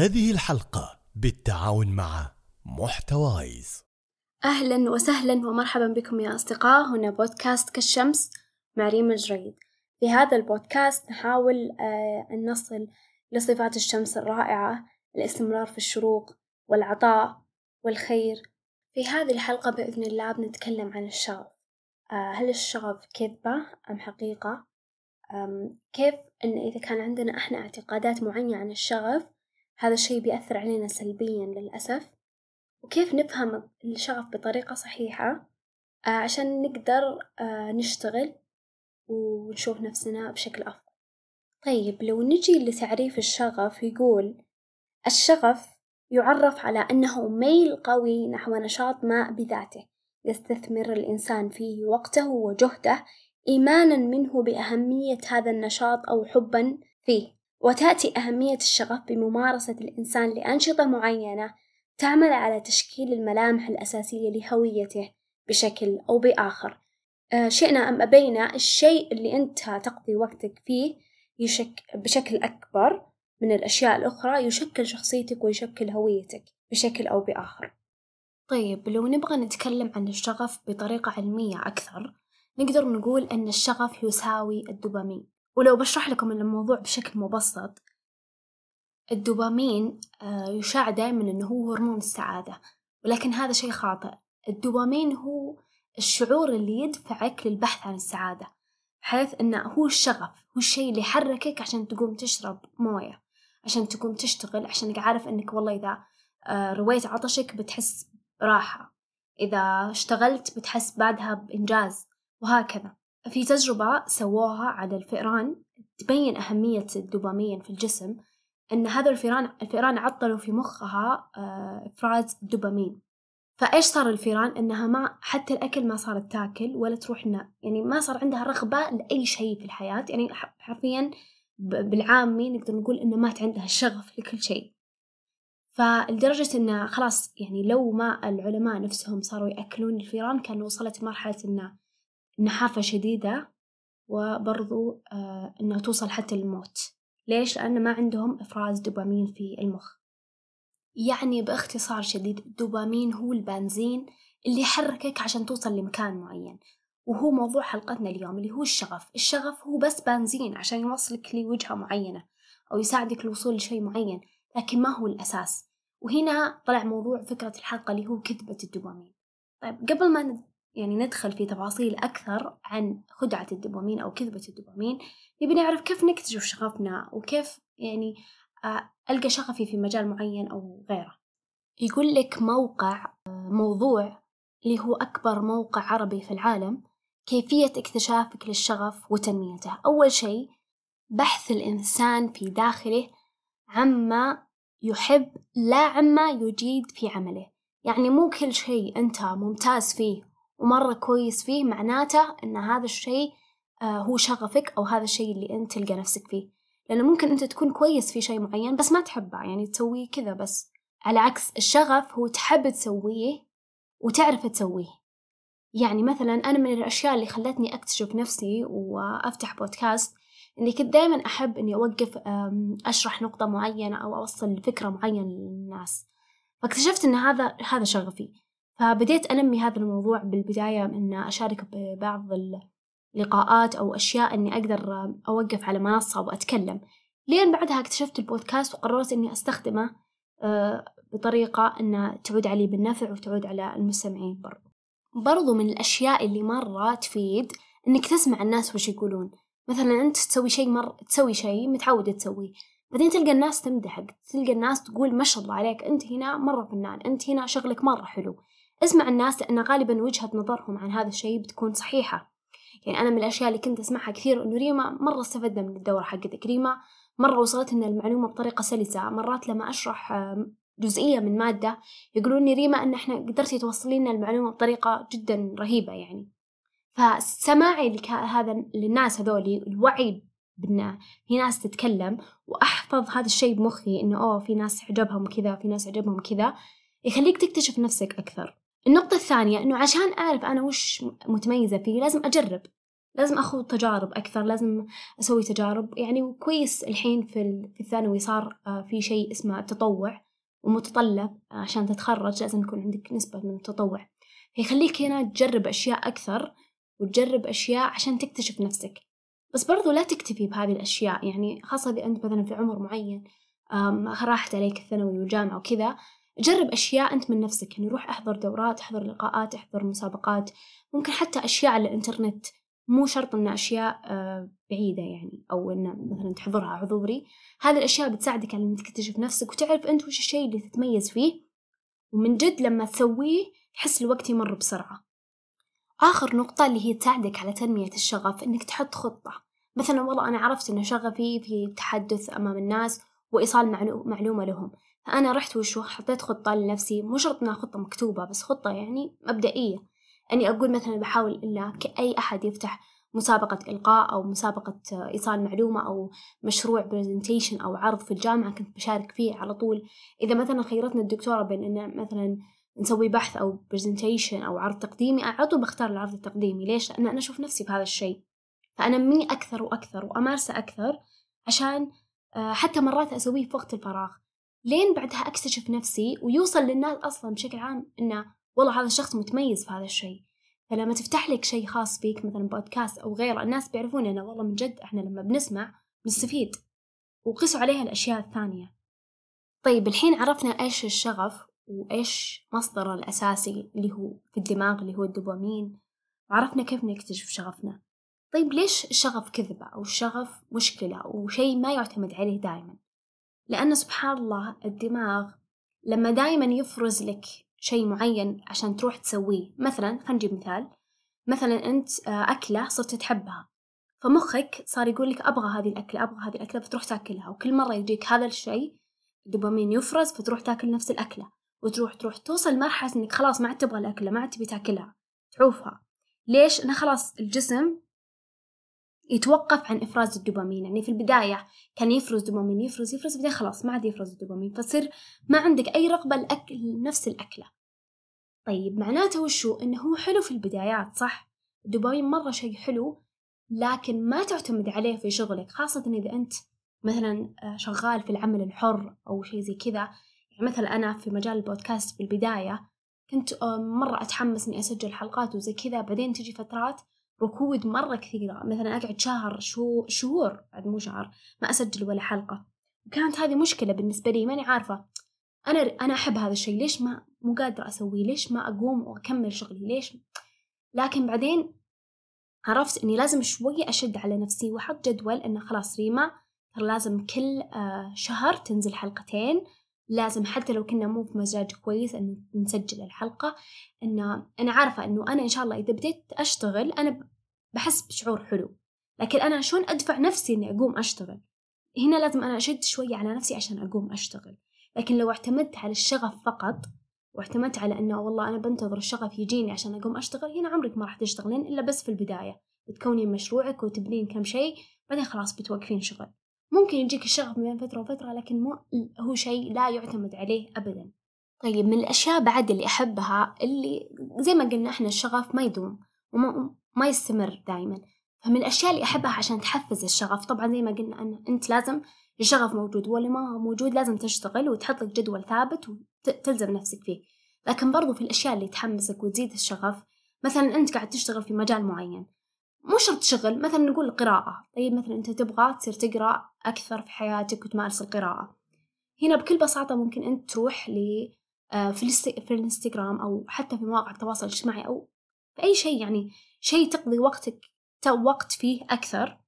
هذه الحلقة بالتعاون مع محتوايز. أهلا وسهلا ومرحبا بكم يا أصدقاء. هنا بودكاست كالشمس مع ريم الجريد. في هذا البودكاست نحاول آه، أن نصل لصفات الشمس الرائعة الاستمرار في الشروق والعطاء والخير. في هذه الحلقة بإذن الله بنتكلم عن الشغف. آه، هل الشغف كذبة أم حقيقة؟ كيف أن إذا كان عندنا إحنا اعتقادات معينة عن الشغف هذا الشي بيأثر علينا سلبيا للأسف. وكيف نفهم الشغف بطريقة صحيحة؟ آه، عشان نقدر آه، نشتغل ونشوف نفسنا بشكل أفضل. طيب لو نجي لتعريف الشغف يقول الشغف يعرف على أنه ميل قوي نحو نشاط ما بذاته. يستثمر الإنسان فيه وقته وجهده إيمانا منه بأهمية هذا النشاط أو حبا فيه. وتأتي أهمية الشغف بممارسة الإنسان لأنشطة معينة تعمل على تشكيل الملامح الأساسية لهويته بشكل أو بآخر. آه، شئنا أم أبينا الشيء اللي أنت تقضي وقتك فيه يشك بشكل أكبر من الأشياء الأخرى يشكل شخصيتك ويشكل هويتك بشكل أو بآخر. طيب لو نبغى نتكلم عن الشغف بطريقة علمية أكثر نقدر نقول أن الشغف يساوي الدوبامين. ولو بشرح لكم الموضوع بشكل مبسط الدوبامين آه، يشاع دائما أنه هو هرمون السعادة ولكن هذا شيء خاطئ. الدوبامين هو الشعور اللي يدفعك للبحث عن السعادة حيث أنه هو الشغف هو الشيء اللي يحركك عشان تقوم تشرب موية عشان تقوم تشتغل عشانك عارف أنك والله إذا آه، رويت عطشك بتحس براحة إذا اشتغلت بتحس بعدها بإنجاز وهكذا. في تجربة سووها على الفئران تبين أهمية الدوبامين في الجسم أن هذا الفئران الفئران عطلوا في مخها آه، إفراز الدوبامين. فإيش صار الفئران؟ إنها ما حتى الأكل ما صارت تاكل ولا تروح يعني ما صار عندها رغبة لأي شيء في الحياة يعني حرفيا بالعامي نقدر نقول إنه مات عندها الشغف لكل شيء. فلدرجة إنه خلاص يعني لو ما العلماء نفسهم صاروا يأكلون الفئران كان وصلت مرحلة إنه نحافة شديدة وبرضو آه إنها توصل حتى للموت. ليش؟ لأن ما عندهم إفراز دوبامين في المخ. يعني باختصار شديد الدوبامين هو البنزين اللي يحركك عشان توصل لمكان معين. وهو موضوع حلقتنا اليوم اللي هو الشغف. الشغف هو بس بنزين عشان يوصلك لوجهة معينة أو يساعدك الوصول لشيء معين لكن ما هو الأساس. وهنا طلع موضوع فكرة الحلقة اللي هو كذبة الدوبامين. طيب قبل ما يعني ندخل في تفاصيل أكثر عن خدعة الدوبامين أو كذبة الدوبامين نبي نعرف كيف نكتشف شغفنا وكيف يعني آه، ألقى شغفي في مجال معين أو غيره. يقول لك موقع آه، موضوع اللي هو أكبر موقع عربي في العالم كيفية اكتشافك للشغف وتنميته. أول شيء بحث الإنسان في داخله عما يحب لا عما يجيد في عمله. يعني مو كل شيء أنت ممتاز فيه ومرة كويس فيه معناته أن هذا الشيء آه، هو شغفك أو هذا الشيء اللي أنت تلقى نفسك فيه. لأنه ممكن أنت تكون كويس في شيء معين بس ما تحبه يعني تسويه كذا بس. على عكس الشغف هو تحب تسويه وتعرف تسويه. يعني مثلا أنا من الأشياء اللي خلتني أكتشف نفسي وأفتح بودكاست إني كنت دائما أحب إني أوقف أشرح نقطة معينة أو أوصل فكرة معينة للناس. فاكتشفت إن هذا هذا شغفي. فبديت أنمي هذا الموضوع بالبداية إن أشارك ببعض اللقاءات أو أشياء إني أقدر أوقف على منصة وأتكلم. لين بعدها اكتشفت البودكاست وقررت إني أستخدمه آه، بطريقة إنها تعود علي بالنفع وتعود على المستمعين برضو. برضو من الأشياء اللي مرة تفيد إنك تسمع الناس وش يقولون. مثلا أنت تسوي شيء مر تسوي شيء متعود تسويه. بعدين تلقى الناس تمدحك تلقى الناس تقول ما شاء الله عليك أنت هنا مرة فنان أنت هنا شغلك مرة حلو. اسمع الناس لأن غالبا وجهة نظرهم عن هذا الشيء بتكون صحيحة. يعني أنا من الأشياء اللي كنت أسمعها كثير إنه ريما مرة استفدنا من الدورة حقتك. ريما مرة وصلتنا المعلومة بطريقة سلسة. مرات لما أشرح جزئية من مادة يقولون لي ريما أن إحنا قدرتي توصلين المعلومة بطريقة جدا رهيبة يعني. فسماعي هذا للناس هذولي الوعي بأن في ناس تتكلم وأحفظ هذا الشيء بمخي إنه أوه في ناس عجبهم كذا في ناس عجبهم كذا يخليك تكتشف نفسك أكثر. النقطة الثانية إنه عشان أعرف أنا وش متميزة فيه لازم أجرب. لازم أخوض تجارب أكثر لازم أسوي تجارب. يعني وكويس الحين في, الثانوي صار آه، في شيء اسمه التطوع ومتطلب عشان تتخرج لازم يكون عندك نسبة من التطوع. فيخليك هنا تجرب أشياء أكثر وتجرب أشياء عشان تكتشف نفسك. بس برضو لا تكتفي بهذه الأشياء. يعني خاصة إذا أنت مثلا في عمر معين راحت عليك الثانوي والجامعة وكذا جرب أشياء أنت من نفسك يعني روح احضر دورات احضر لقاءات احضر مسابقات ممكن حتى أشياء على الإنترنت مو شرط إن أشياء آه، بعيدة يعني أو إن مثلا تحضرها حضوري. هذه الأشياء بتساعدك على إنك تكتشف نفسك وتعرف أنت وش الشيء اللي تتميز فيه. ومن جد لما تسويه تحس الوقت يمر بسرعة. آخر نقطة اللي هي تساعدك على تنمية الشغف إنك تحط خطة. مثلا والله أنا عرفت إن شغفي في التحدث أمام الناس وإيصال معلومة لهم. فأنا رحت وشو حطيت خطة لنفسي مو شرط إنها خطة مكتوبة بس خطة يعني مبدئية. أني أقول مثلا بحاول إلا كأي أحد يفتح مسابقة إلقاء أو مسابقة إيصال معلومة أو مشروع برزنتيشن أو عرض في الجامعة كنت بشارك فيه على طول. إذا مثلا خيرتنا الدكتورة بين إن مثلا نسوي بحث أو برزنتيشن أو عرض تقديمي على طول بختار العرض التقديمي. ليش؟ لأن أنا أشوف نفسي بهذا الشيء. فأنميه أكثر وأكثر وأمارسه أكثر عشان آه، حتى مرات أسويه في وقت الفراغ. لين بعدها أكتشف نفسي ويوصل للناس أصلا بشكل عام إنه والله هذا الشخص متميز في هذا الشيء. فلما تفتح لك شيء خاص فيك مثلا بودكاست أو غيره الناس بيعرفون إنه والله من جد إحنا لما بنسمع نستفيد وقسوا عليها الأشياء الثانية. طيب الحين عرفنا إيش الشغف وإيش مصدره الأساسي اللي هو في الدماغ اللي هو الدوبامين وعرفنا كيف نكتشف شغفنا. طيب ليش الشغف كذبة أو الشغف مشكلة أو شيء ما يعتمد عليه دائما لأن سبحان الله الدماغ لما دائما يفرز لك شيء معين عشان تروح تسويه مثلا خلينا نجيب مثال مثلا أنت آه، أكلة صرت تحبها فمخك صار يقول لك أبغى هذه الأكلة أبغى هذه الأكلة فتروح تاكلها وكل مرة يجيك هذا الشيء الدوبامين يفرز فتروح تاكل نفس الأكلة وتروح تروح توصل مرحلة إنك خلاص ما عاد تبغى الأكلة ما عاد تبي تاكلها تعوفها ليش؟ أنا خلاص الجسم يتوقف عن إفراز الدوبامين. يعني في البداية كان يفرز دوبامين يفرز يفرز بعدين خلاص ما عاد يفرز الدوبامين. فتصير ما عندك أي رغبة لأكل نفس الأكلة. طيب معناته وشو؟ إنه هو حلو في البدايات صح؟ الدوبامين مرة شيء حلو لكن ما تعتمد عليه في شغلك. خاصة إذا أنت مثلا آه، شغال في العمل الحر أو شيء زي كذا. يعني مثلا أنا في مجال البودكاست في البداية كنت آه، مرة أتحمس إني أسجل حلقات وزي كذا. بعدين تجي فترات ركود مرة كثيرة. مثلا أقعد شهر شهور شهور بعد مو شهر ما أسجل ولا حلقة. وكانت هذه مشكلة بالنسبة لي ماني عارفة. أنا أنا أحب هذا الشيء. ليش ما مو قادرة أسويه؟ ليش ما أقوم وأكمل شغلي؟ ليش؟ لكن بعدين عرفت إني لازم شوية أشد على نفسي وأحط جدول إنه خلاص ريما ترى لازم كل آه، شهر تنزل حلقتين. لازم حتى لو كنا مو في مزاج كويس إن نسجل الحلقة إن أنا عارفة إنه أنا إن شاء الله إذا بديت أشتغل أنا بحس بشعور حلو لكن أنا شلون أدفع نفسي إني أقوم أشتغل؟ هنا لازم أنا أشد شوية على نفسي عشان أقوم أشتغل لكن لو اعتمدت على الشغف فقط واعتمدت على إنه والله أنا بنتظر الشغف يجيني عشان أقوم أشتغل هنا عمرك ما راح تشتغلين إلا بس في البداية بتكونين مشروعك وتبنين كم شيء بعدين خلاص بتوقفين شغل. ممكن يجيك الشغف بين فترة وفترة لكن مو هو شيء لا يعتمد عليه أبدا. طيب من الأشياء بعد اللي أحبها اللي زي ما قلنا إحنا الشغف ما يدوم وما ما يستمر دائما فمن الأشياء اللي أحبها عشان تحفز الشغف طبعا زي ما قلنا أن أنت لازم الشغف موجود واللي ما موجود لازم تشتغل وتحط لك جدول ثابت وتلزم نفسك فيه. لكن برضو في الأشياء اللي تحمسك وتزيد الشغف مثلا أنت قاعد تشتغل في مجال معين مو شرط شغل مثلا نقول القراءة طيب مثلا أنت تبغى تصير تقرأ أكثر في حياتك وتمارس القراءة. هنا بكل بساطة ممكن أنت تروح ل آه، في, الإنستغرام أو حتى في مواقع التواصل الاجتماعي أو في أي شيء يعني شيء تقضي وقتك وقت فيه أكثر.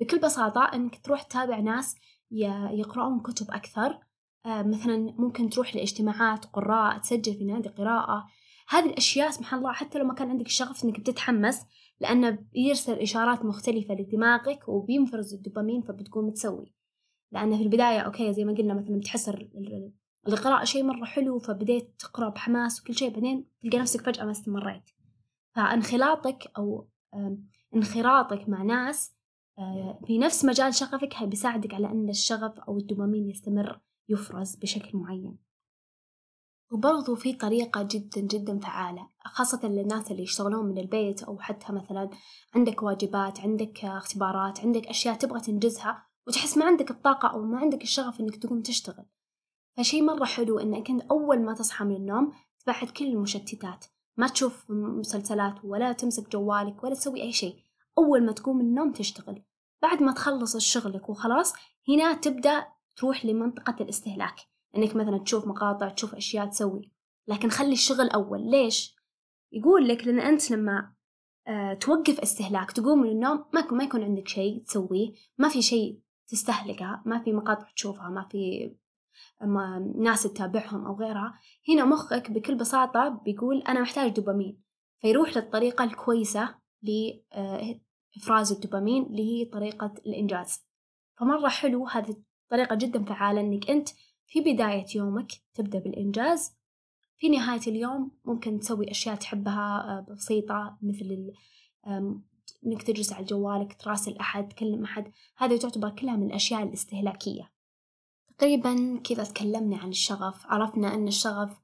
بكل بساطة أنك تروح تتابع ناس يقرؤون كتب أكثر. آه، مثلا ممكن تروح لاجتماعات قراء تسجل في نادي قراءة. هذه الأشياء سبحان الله حتى لو ما كان عندك الشغف إنك بتتحمس لأنه بيرسل إشارات مختلفة لدماغك وبينفرز الدوبامين فبتقوم تسوي. لأنه في البداية أوكي زي ما قلنا مثلا بتحس القراءة شيء مرة حلو فبديت تقرأ بحماس وكل شيء بعدين تلقى نفسك فجأة ما استمريت. فانخلاطك أو انخراطك مع ناس آه، في نفس مجال شغفك بيساعدك على أن الشغف أو الدوبامين يستمر يفرز بشكل معين. وبرضو في طريقة جدا جدا فعالة خاصة للناس اللي يشتغلون من البيت أو حتى مثلا عندك واجبات عندك اختبارات عندك أشياء تبغى تنجزها وتحس ما عندك الطاقة أو ما عندك الشغف إنك تقوم تشتغل. فشي مرة حلو إنك أنت أول ما تصحى من النوم تبعد كل المشتتات ما تشوف مسلسلات ولا تمسك جوالك ولا تسوي أي شيء أول ما تقوم من النوم تشتغل. بعد ما تخلص شغلك وخلاص هنا تبدأ تروح لمنطقة الاستهلاك. إنك مثلا تشوف مقاطع تشوف أشياء تسوي. لكن خلي الشغل أول. ليش؟ يقول لك لأن أنت لما أه توقف استهلاك تقوم من النوم ما ما يكون عندك شيء تسويه. ما في شيء تستهلكها ما في مقاطع تشوفها ما في ناس تتابعهم أو غيرها. هنا مخك بكل بساطة بيقول أنا محتاج دوبامين. فيروح للطريقة الكويسة لإفراز الدوبامين اللي هي طريقة الإنجاز. فمرة حلو هذه طريقة جدا فعالة إنك أنت في بداية يومك تبدأ بالإنجاز في نهاية اليوم ممكن تسوي أشياء تحبها بسيطة مثل إنك تجلس على جوالك تراسل أحد تكلم أحد هذه تعتبر كلها من الأشياء الاستهلاكية. تقريبا كذا تكلمنا عن الشغف عرفنا أن الشغف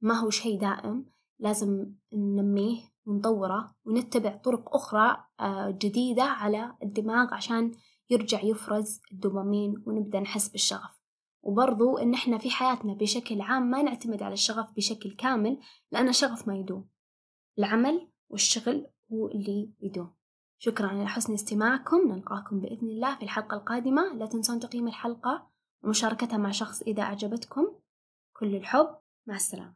ما هو شيء دائم لازم ننميه ونطوره ونتبع طرق أخرى جديدة على الدماغ عشان يرجع يفرز الدوبامين ونبدأ نحس بالشغف. وبرضو إن إحنا في حياتنا بشكل عام ما نعتمد على الشغف بشكل كامل لأن الشغف ما يدوم. العمل والشغل هو اللي يدوم. شكرا على حسن استماعكم. نلقاكم بإذن الله في الحلقة القادمة. لا تنسون تقييم الحلقة ومشاركتها مع شخص إذا أعجبتكم. كل الحب. مع السلامة.